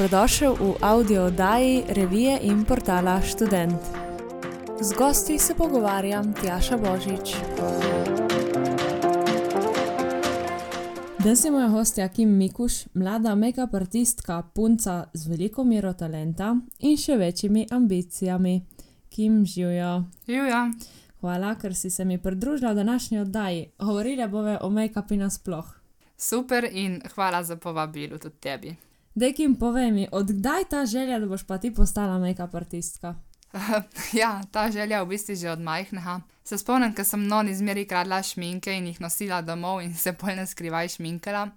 Dobrodošel v audio oddaji revije in portala Student. Z gosti se pogovarjam Tjaša Božič. Danes je moja hostja Kim Mikuš, mlada make-up artistka, punca z veliko mero talenta in še večjimi ambicijami. Kim živijo. Juja, Hvala, ker si se mi pridružila v današnji oddaji. Govorila bove o make-upu nasploh. super in hvala za povabilo tudi tebi. Dej, Kim, povej mi, odkdaj ta želja, da boš pa ti postala make-up artistka? ja, ta želja v bistvu že od majhnega. Se spomnim, ko sem non izmeri kradla šminke in jih nosila domov in se pol ne skrivaj šminkala.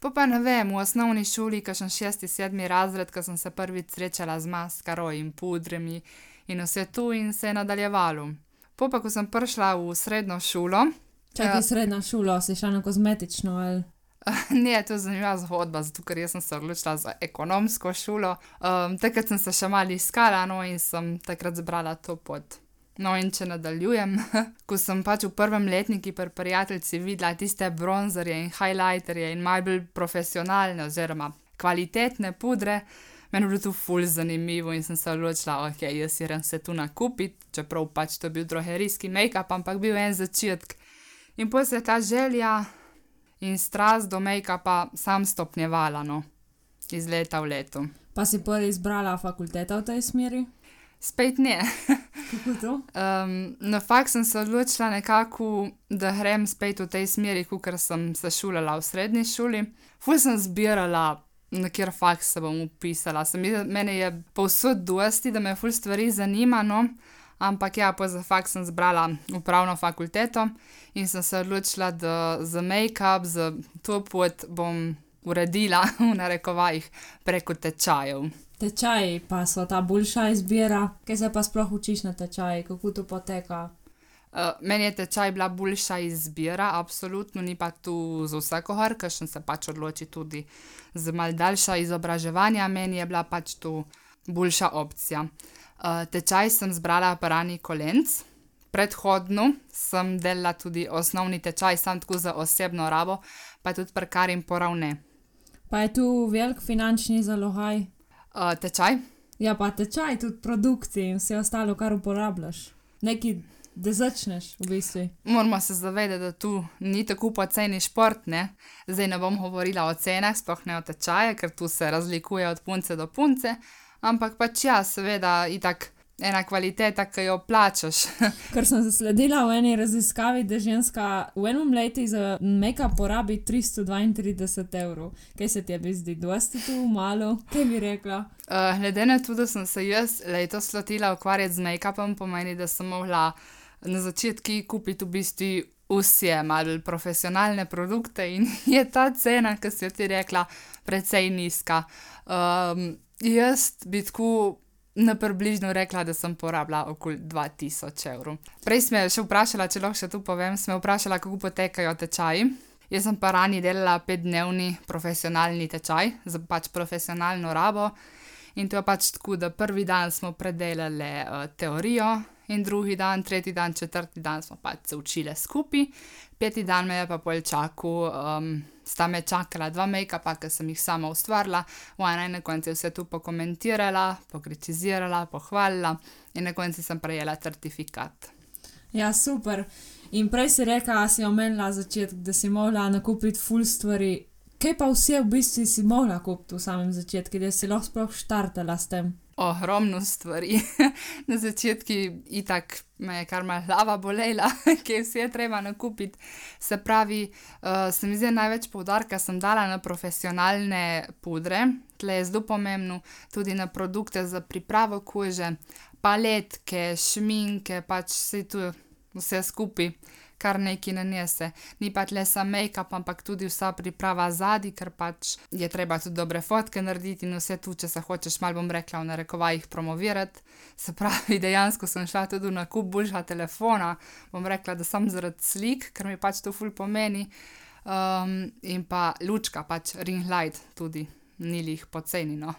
Pa pa ne vem, v osnovni šoli, ko sem šesti, sedmi razred, ko sem se prvič srečala z maskaro in pudrami in vse tu in se je nadaljevalo. Po pa, ko sem prišla v srednjo šolo, Čakaj, Ja. srednja šola, si šla na kozmetično ali. Ne, to je zanimiva zgodba, zato ker jaz sem se odločila za ekonomsko šolo. Um, takrat sem se še malo iskala, no in sem takrat zbrala to pot. No, in če nadaljujem, ko sem pač v prvem letniku pri prijateljci videla tiste bronzerje in highlighterje in malo bolj profesionalne oziroma kvalitetne pudre, meni je bilo to ful zanimivo in sem se odločila, ok, jaz si ren se tu nakupiti, čeprav pač to je bil drogerijski make-up, ampak bil en začetek. In potem se je ta želja in strast do make-upa sam stopnjevala, no, iz leta v leto. Pa si prvi izbrala fakulteta v tej smeri? Spet ne. Kako to? Um, na fakt sem se odločila nekako, da grem spet v tej smeri, kot sem se šolala v srednji šoli. Ful sem zbirala, na kjer faks se bom upisala. Se mi, mene je povsod dosti, da me ful stvari zanima, no. Ampak ja, pa za faks sem zbrala upravno fakulteto in sem se odločila, da za make-up, za to pot bom uredila v narekovajih preko tečajev. Tečaji pa so ta boljša izbira, kaj se pa sploh učiš na tečaji, kako to poteka. Uh, meni je tečaj bila boljša izbira, absolutno ni pa tu za vsakogar, ker sem se pač odločila tudi za mal daljša izobraževanja, meni je bila pač tu boljša opcija. Uh, tečaj sem zbrala parani kolenc, predhodno sem delala tudi osnovni tečaj, sam tako za osebno rabo, pa tudi prekarim poravne. Pa je tu velik finančni zalogaj. Uh, tečaj? Ja, pa tečaj, tudi produkti in vse ostalo, kar uporabljaš. Neki, da začneš v bistvu. Moramo se zavedati, da tu ni tako poceni šport. Ne? Zdaj ne bom govorila o cenah, sploh ne o tečaju, ker tu se razlikuje od punce do punce, ampak pač ja, seveda, itak ena kvaliteta, ki jo plačaš. Ker sem zasledila v eni raziskavi, da ženska v enem letu za make-up porabi 332 evrov. Kaj se ti zdi, dosti tu, malo? Kaj bi rekla? Uh, glede na to, da sem se jaz letos lotila ukvarjati z make-upom, pomeni, da sem mogla na začetku kupiti v bistvu vse malo profesionalne produkte in je ta cena, ki si jo ti rekla, precej nizka. Um, jaz bi tako na približno rekla, da sem porabila okoli 2000 evrov. Prej sem me še vprašala, če lahko še tu povem, sem me vprašala, kako potekajo tečaji. Jaz sem pa rani delala petdnevni profesionalni tečaj za pač profesionalno rabo. In to je pač tako, da prvi dan smo predelali uh, teorijo, in drugi dan, tretji dan, četrti dan smo pač se učili skupaj, peti dan me je pa pol čakal, um, sta me čakala dva make-upa, ki sem jih sama ustvarila, v enem na koncu je vse tu pokomentirala, pokritizirala, pohvalila in na koncu sem prejela certifikat. Ja, super. In prej si rekla, a si omenila začetek, da si mogla nakupiti full stvari. Kaj pa vse v bistvu si mogla kupiti v samem začetku, da si lahko sploh štartala s tem? Ogromno stvari. Na začetku itak me je kar mal glava bolela, vse je treba nakupiti. Se pravi, uh, se mi zdi največ poudarka sem dala na profesionalne pudre, tle je zelo pomembno, tudi na produkte za pripravo kože, paletke, šminke, pač vse tu vse skupaj. Kar neki nanese. Ni pa tle samo make-up, ampak tudi vsa priprava zadnji, ker pač je treba tudi dobre fotke narediti in vse tu, če se hočeš, malo bom rekla, v narekovajih promovirati. Se pravi, dejansko sem šla tudi na kup boljša telefona, bom rekla, da sem zaradi slik, ker mi pač to ful pomeni. Um, in pa lučka, pač ring light, tudi ni jih poceni. No.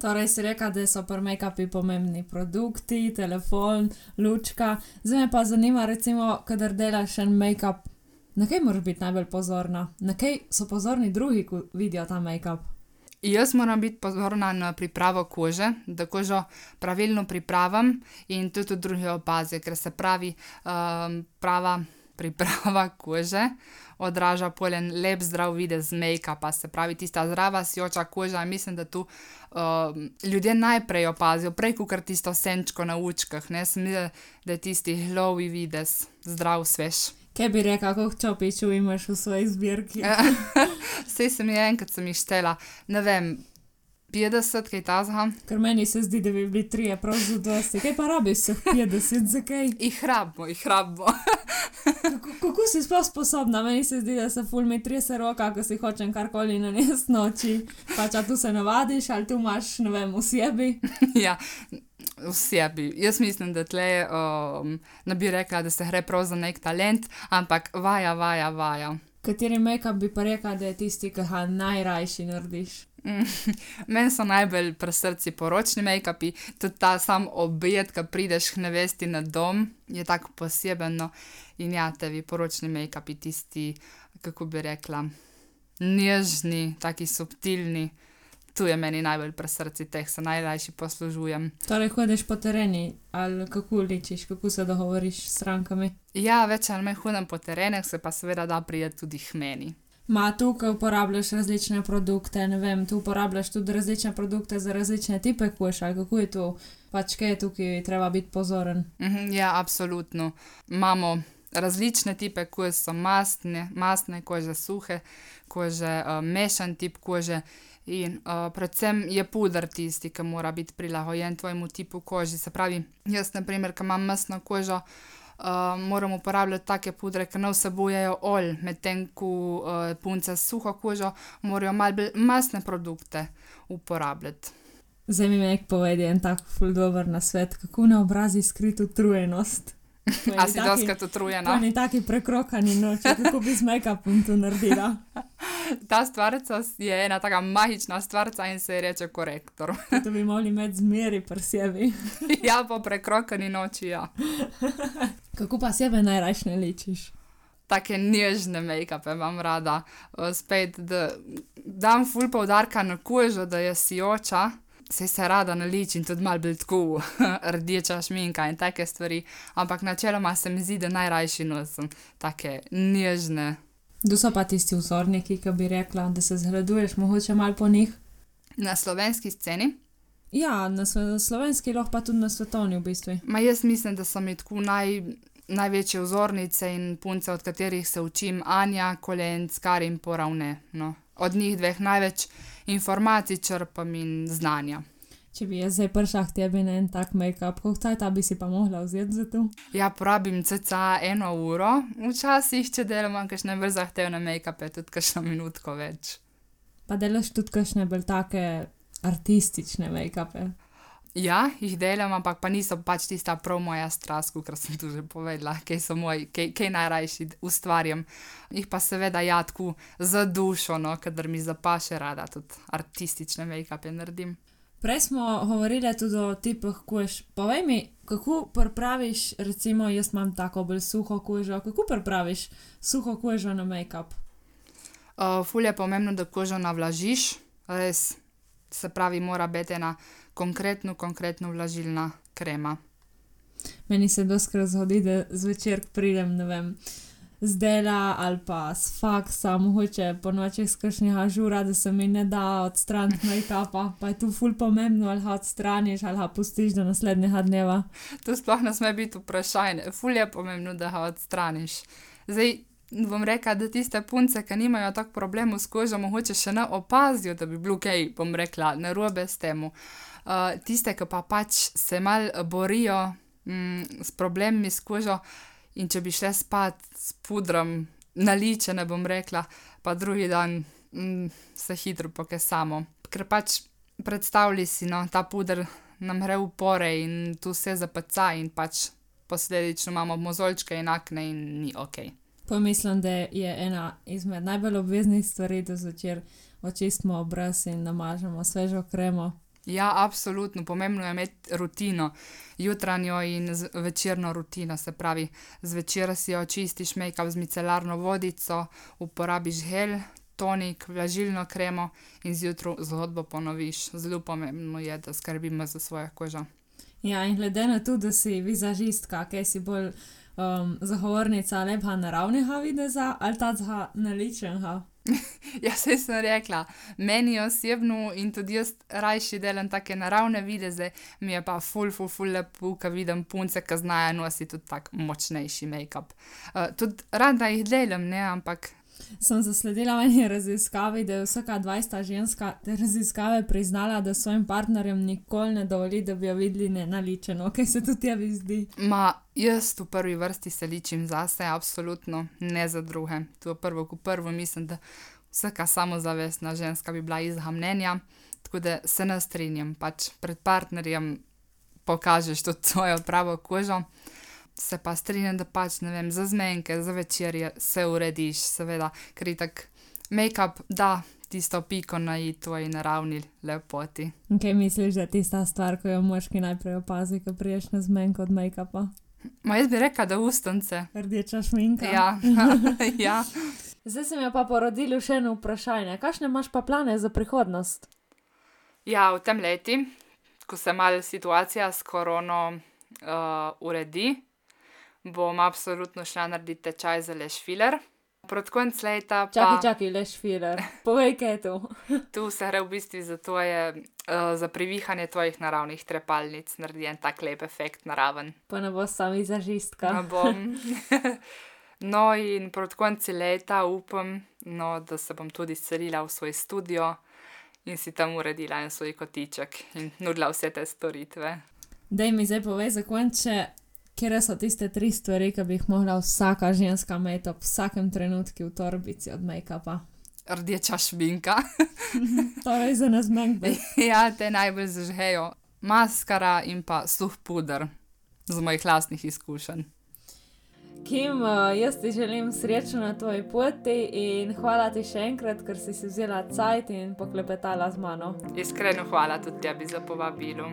Torej si rekla, da so pri make-upi pomembni produkti, telefon, lučka. Zdaj me pa zanima, recimo, kadar delaš en make-up, na kaj moraš biti najbolj pozorna? Na kaj so pozorni drugi, ko vidijo ta make-up? Jaz moram biti pozorna na pripravo kože, da kožo pravilno pripravim in tudi drugi opazijo, ker se pravi, prava priprava kože odraža pol en lep, zdrav videz mejkapa, se pravi, tista zdrava, sijoča koža, mislim, da to, ljudje najprej opazijo, prej kakor tisto senčko na očkah, ne, se mi zdi, da je tisti glowy videz zdrav, svež. Kaj bi rekla, koliko čopičev imaš v svoji zbirki? Saj sem jih enkrat sem jih štela, ne vem, petdeset, kaj takega. Ker meni se zdi, da bi bili trije prav zadosti, kaj pa rabiš vseh petdeset, zakaj? Jih rabimo, jih rabimo. kako si sploh sposobna, meni se zdi, da se ful mi trese roka, ko si hočem karkoli nanesti noči. Pač a to se navadiš ali to imaš, ne vem, v sebi? Ja, v sebi, jaz mislim, da tule, ne bi rekla, da se gre prav za neki talent, ampak vaja, vaja, vaja. Kateri mejkap bi pa rekla, da je tisti, ke ga najrajši narediš? meni so najbolj pri srcu poročni mejkapi, tudi ta sam obred, ke prideš k nevesti na dom, je tako poseben, no. In ja, tebi poročni mejkapi, tisti, kako bi rekla, nežni, taki subtilni, to je meni najbolj pri srcu, teh se najrajši poslužujem. Torej hodiš po terenu ali kako ličiš, kako se dogovoriš s strankami? Ja, več ali manj hodim po terenu, se pa seveda da priti tudi k meni. Ma to, ke uporabljaš različne produkte, ne vem, tu uporabljaš tudi različne produkte za različne tipe kož, ali kako je to? Pač kaj je tukaj treba biti pozoren? ja, absolutno. Imamo različne tipe kož, so mastne, mastne kože, suhe kože, mešan tip kože in, predvsem je puder tisti, ke mora biti prilagojen tvojemu tipu kože, se pravi, jaz na primer, ke imam mastno kožo, moram uporabljati take pudre, ke ne vsebujejo olj, medtem ko, punce s suho kožo morajo malo bolj mastne produkte uporabljati. Zdaj mi meni povedi en tak ful dober nasvet, kako na obrazu skriti utrujenost. A si dostikrat utrujena? Po eni taki prekrokani noči, kako bi z mejkapom to naredila. Ta stvarca je ena taka magična stvarca in se ji reče korektor. To bi morali imeti zmeraj pri sebi. Ja, po prekrokani noči, ja. Kako pa sebe najrajši naličiš? Take nežne mejkape imam rada. spet, da dam ful poudarka na kožo, da je sijoča, saj se rada naličim tudi malo bolj tako, rdeča šminka in take stvari, ampak načeloma se mi zdi, da najrajši nosim take nežne. Kdo so pa tisti vzorniki, ke bi rekla, da se zgleduješ mogoče malo po njih? Na slovenski sceni? Ja, na slovenski, lahko pa tudi na svetovni v bistvu. Ma jaz mislim, da so mi tako največje vzornice in punce, od katerih se učim, Anja Kolenc, Karin Poravne, no. Od njih dveh največ informacij črpam in znanja. Če bi jaz zdaj prišla k tebi na en tak mejkap, koliko cajta bi si pa mogla vzeti za to? Ja, porabim cca eno uro včasih, če delam kakšne bolj zahtevne mejkape, tudi kakšno minutko več. Pa delaš tudi kakšne bolj take artistične mejkape? Ja, jih delam, ampak pa niso pač tista prav moja strast, kakor sem tu že povedala, kaj so moji, kaj, kaj najrajši ustvarjam. Jih pa seveda, ja, tako za dušo, no, kadar mi zapaše, rada tudi artistične mejkape naredim. Prej smo govorile tudi o tipih kož, povej mi, kako pripraviš, recimo jaz imam tako bolj suho kožo, kako pripraviš suho kožo na mejkap? ful je pomembno, da kožo navlažiš, res, se pravi, mora biti ena konkretno, konkretno vlažilna krema. Meni se dostikrat zgodi, da zvečer, pridem, ne vem, z dela ali pa s faksa, mogoče ponoči s kakšnega žura, da se mi ne da odstraniti mejkapa, pa je to ful pomembno, ali ga odstraniš ali ga pustiš do naslednjega dneva. To sploh ne sme biti vprašanje, ful je pomembno, da ga odstraniš. Zdaj, bom rekla, da tiste punce, ke nimajo toliko problemov s kožo, mogoče še ne opazijo, da bi bilo kaj, bom rekla, narobe s tem. tiste, ke pa pač se malo borijo, s problemi s kožo, in če bi šle spat s pudrom naličene, bom rekla, pa drugi dan, se hitro pokesamo. Ker pač predstavljaj si, no, ta puder nam gre v pore in to vse zapeca in pač posledično imamo mozoljčke in akne in ni okej. Pol mislim, da je ena izmed najbolj obveznih stvari, da zvečer očistimo obraz in namažemo svežo kremo. Ja, absolutno, pomembno je imeti rutino. Jutranjo in večerno rutino, se pravi, zvečer si očistiš mejkap z micelarno vodico, uporabiš gel, tonik, vlažilno kremo in zjutraj zgodbo ponoviš. Zelo pomembno je, da skrbimo za svojo kožo. Ja, in glede na to, da si vizažistka, kaj si bolj um, zagovornica lepega naravnega videza ali tega naličenega. Ja, se sem rekla, meni osebno in tudi jaz rajši delam take naravne videze, mi je pa ful, ful, ful lepo, ko vidim punce, ki znajo nositi tudi tako močnejši make-up. Uh, tudi rada jih delam, ne, ampak Sem zasledila v eni raziskavi, da je vsaka 20 ženska te raziskave priznala, da svojim partnerjem nikoli ne dovoli, da bi jo videli nenaličeno, kaj se tudi tebi zdi. Ma, jaz v prvi vrsti se ličim zase, absolutno ne za druge. To je prvo, ko prvo mislim, da vsaka samozavestna ženska bi bila izha mnenja, tako da se ne strinjam, pač pred partnerjem pokažeš tudi svojo pravo kožo. Se pa strinjam, da pač ne vem, za zmenke, za večerje se urediš, seveda, ker je tak make-up, da tisto piko na i tvoji naravni lepoti. In kaj misliš, da je tista stvar, ko jo moški najprej opazi, ko priješ na zmenko od make-upa? Ma jaz bi rekla, da ustance. Rdeča šminka. Ja, ja. Zdaj se mi je pa porodilo še eno vprašanje. Kakšne imaš pa plane za prihodnost? Ja, v tem leti, ko se mal situacija s korono uh, uredi, bom absolutno šla narediti tečaj za leš filer. Proti koncu leta pa Čakaj, čakaj, leš filer. Povej, kaj je to. tu se gre v bistvu za tvoje, uh, za privihanje tvojih naravnih trepalnic, naredi en tak lep efekt naraven. Pa ne bo sam izažistka. Ne bom. No, in proti koncu leta upam, no, da se bom tudi selila v svoj studio in si tam uredila en svoj kotiček in nudila vse te storitve. Daj mi zdaj povej za konče, kje so tiste tri stvari, ki bi jih mogla vsaka ženska imeti ob vsakem trenutku v torbici od make-upa. Rdeča šminka. Torej za nas manjka. ja, te najbolj zažhejo. Maskara in pa suh puder, z mojih lastnih izkušenj. Kim, uh, jaz ti želim srečo na tvoji poti in hvala ti še enkrat, ker si si vzela cajt in poklepetala z mano. Iskreno hvala tudi tebi za povabilo.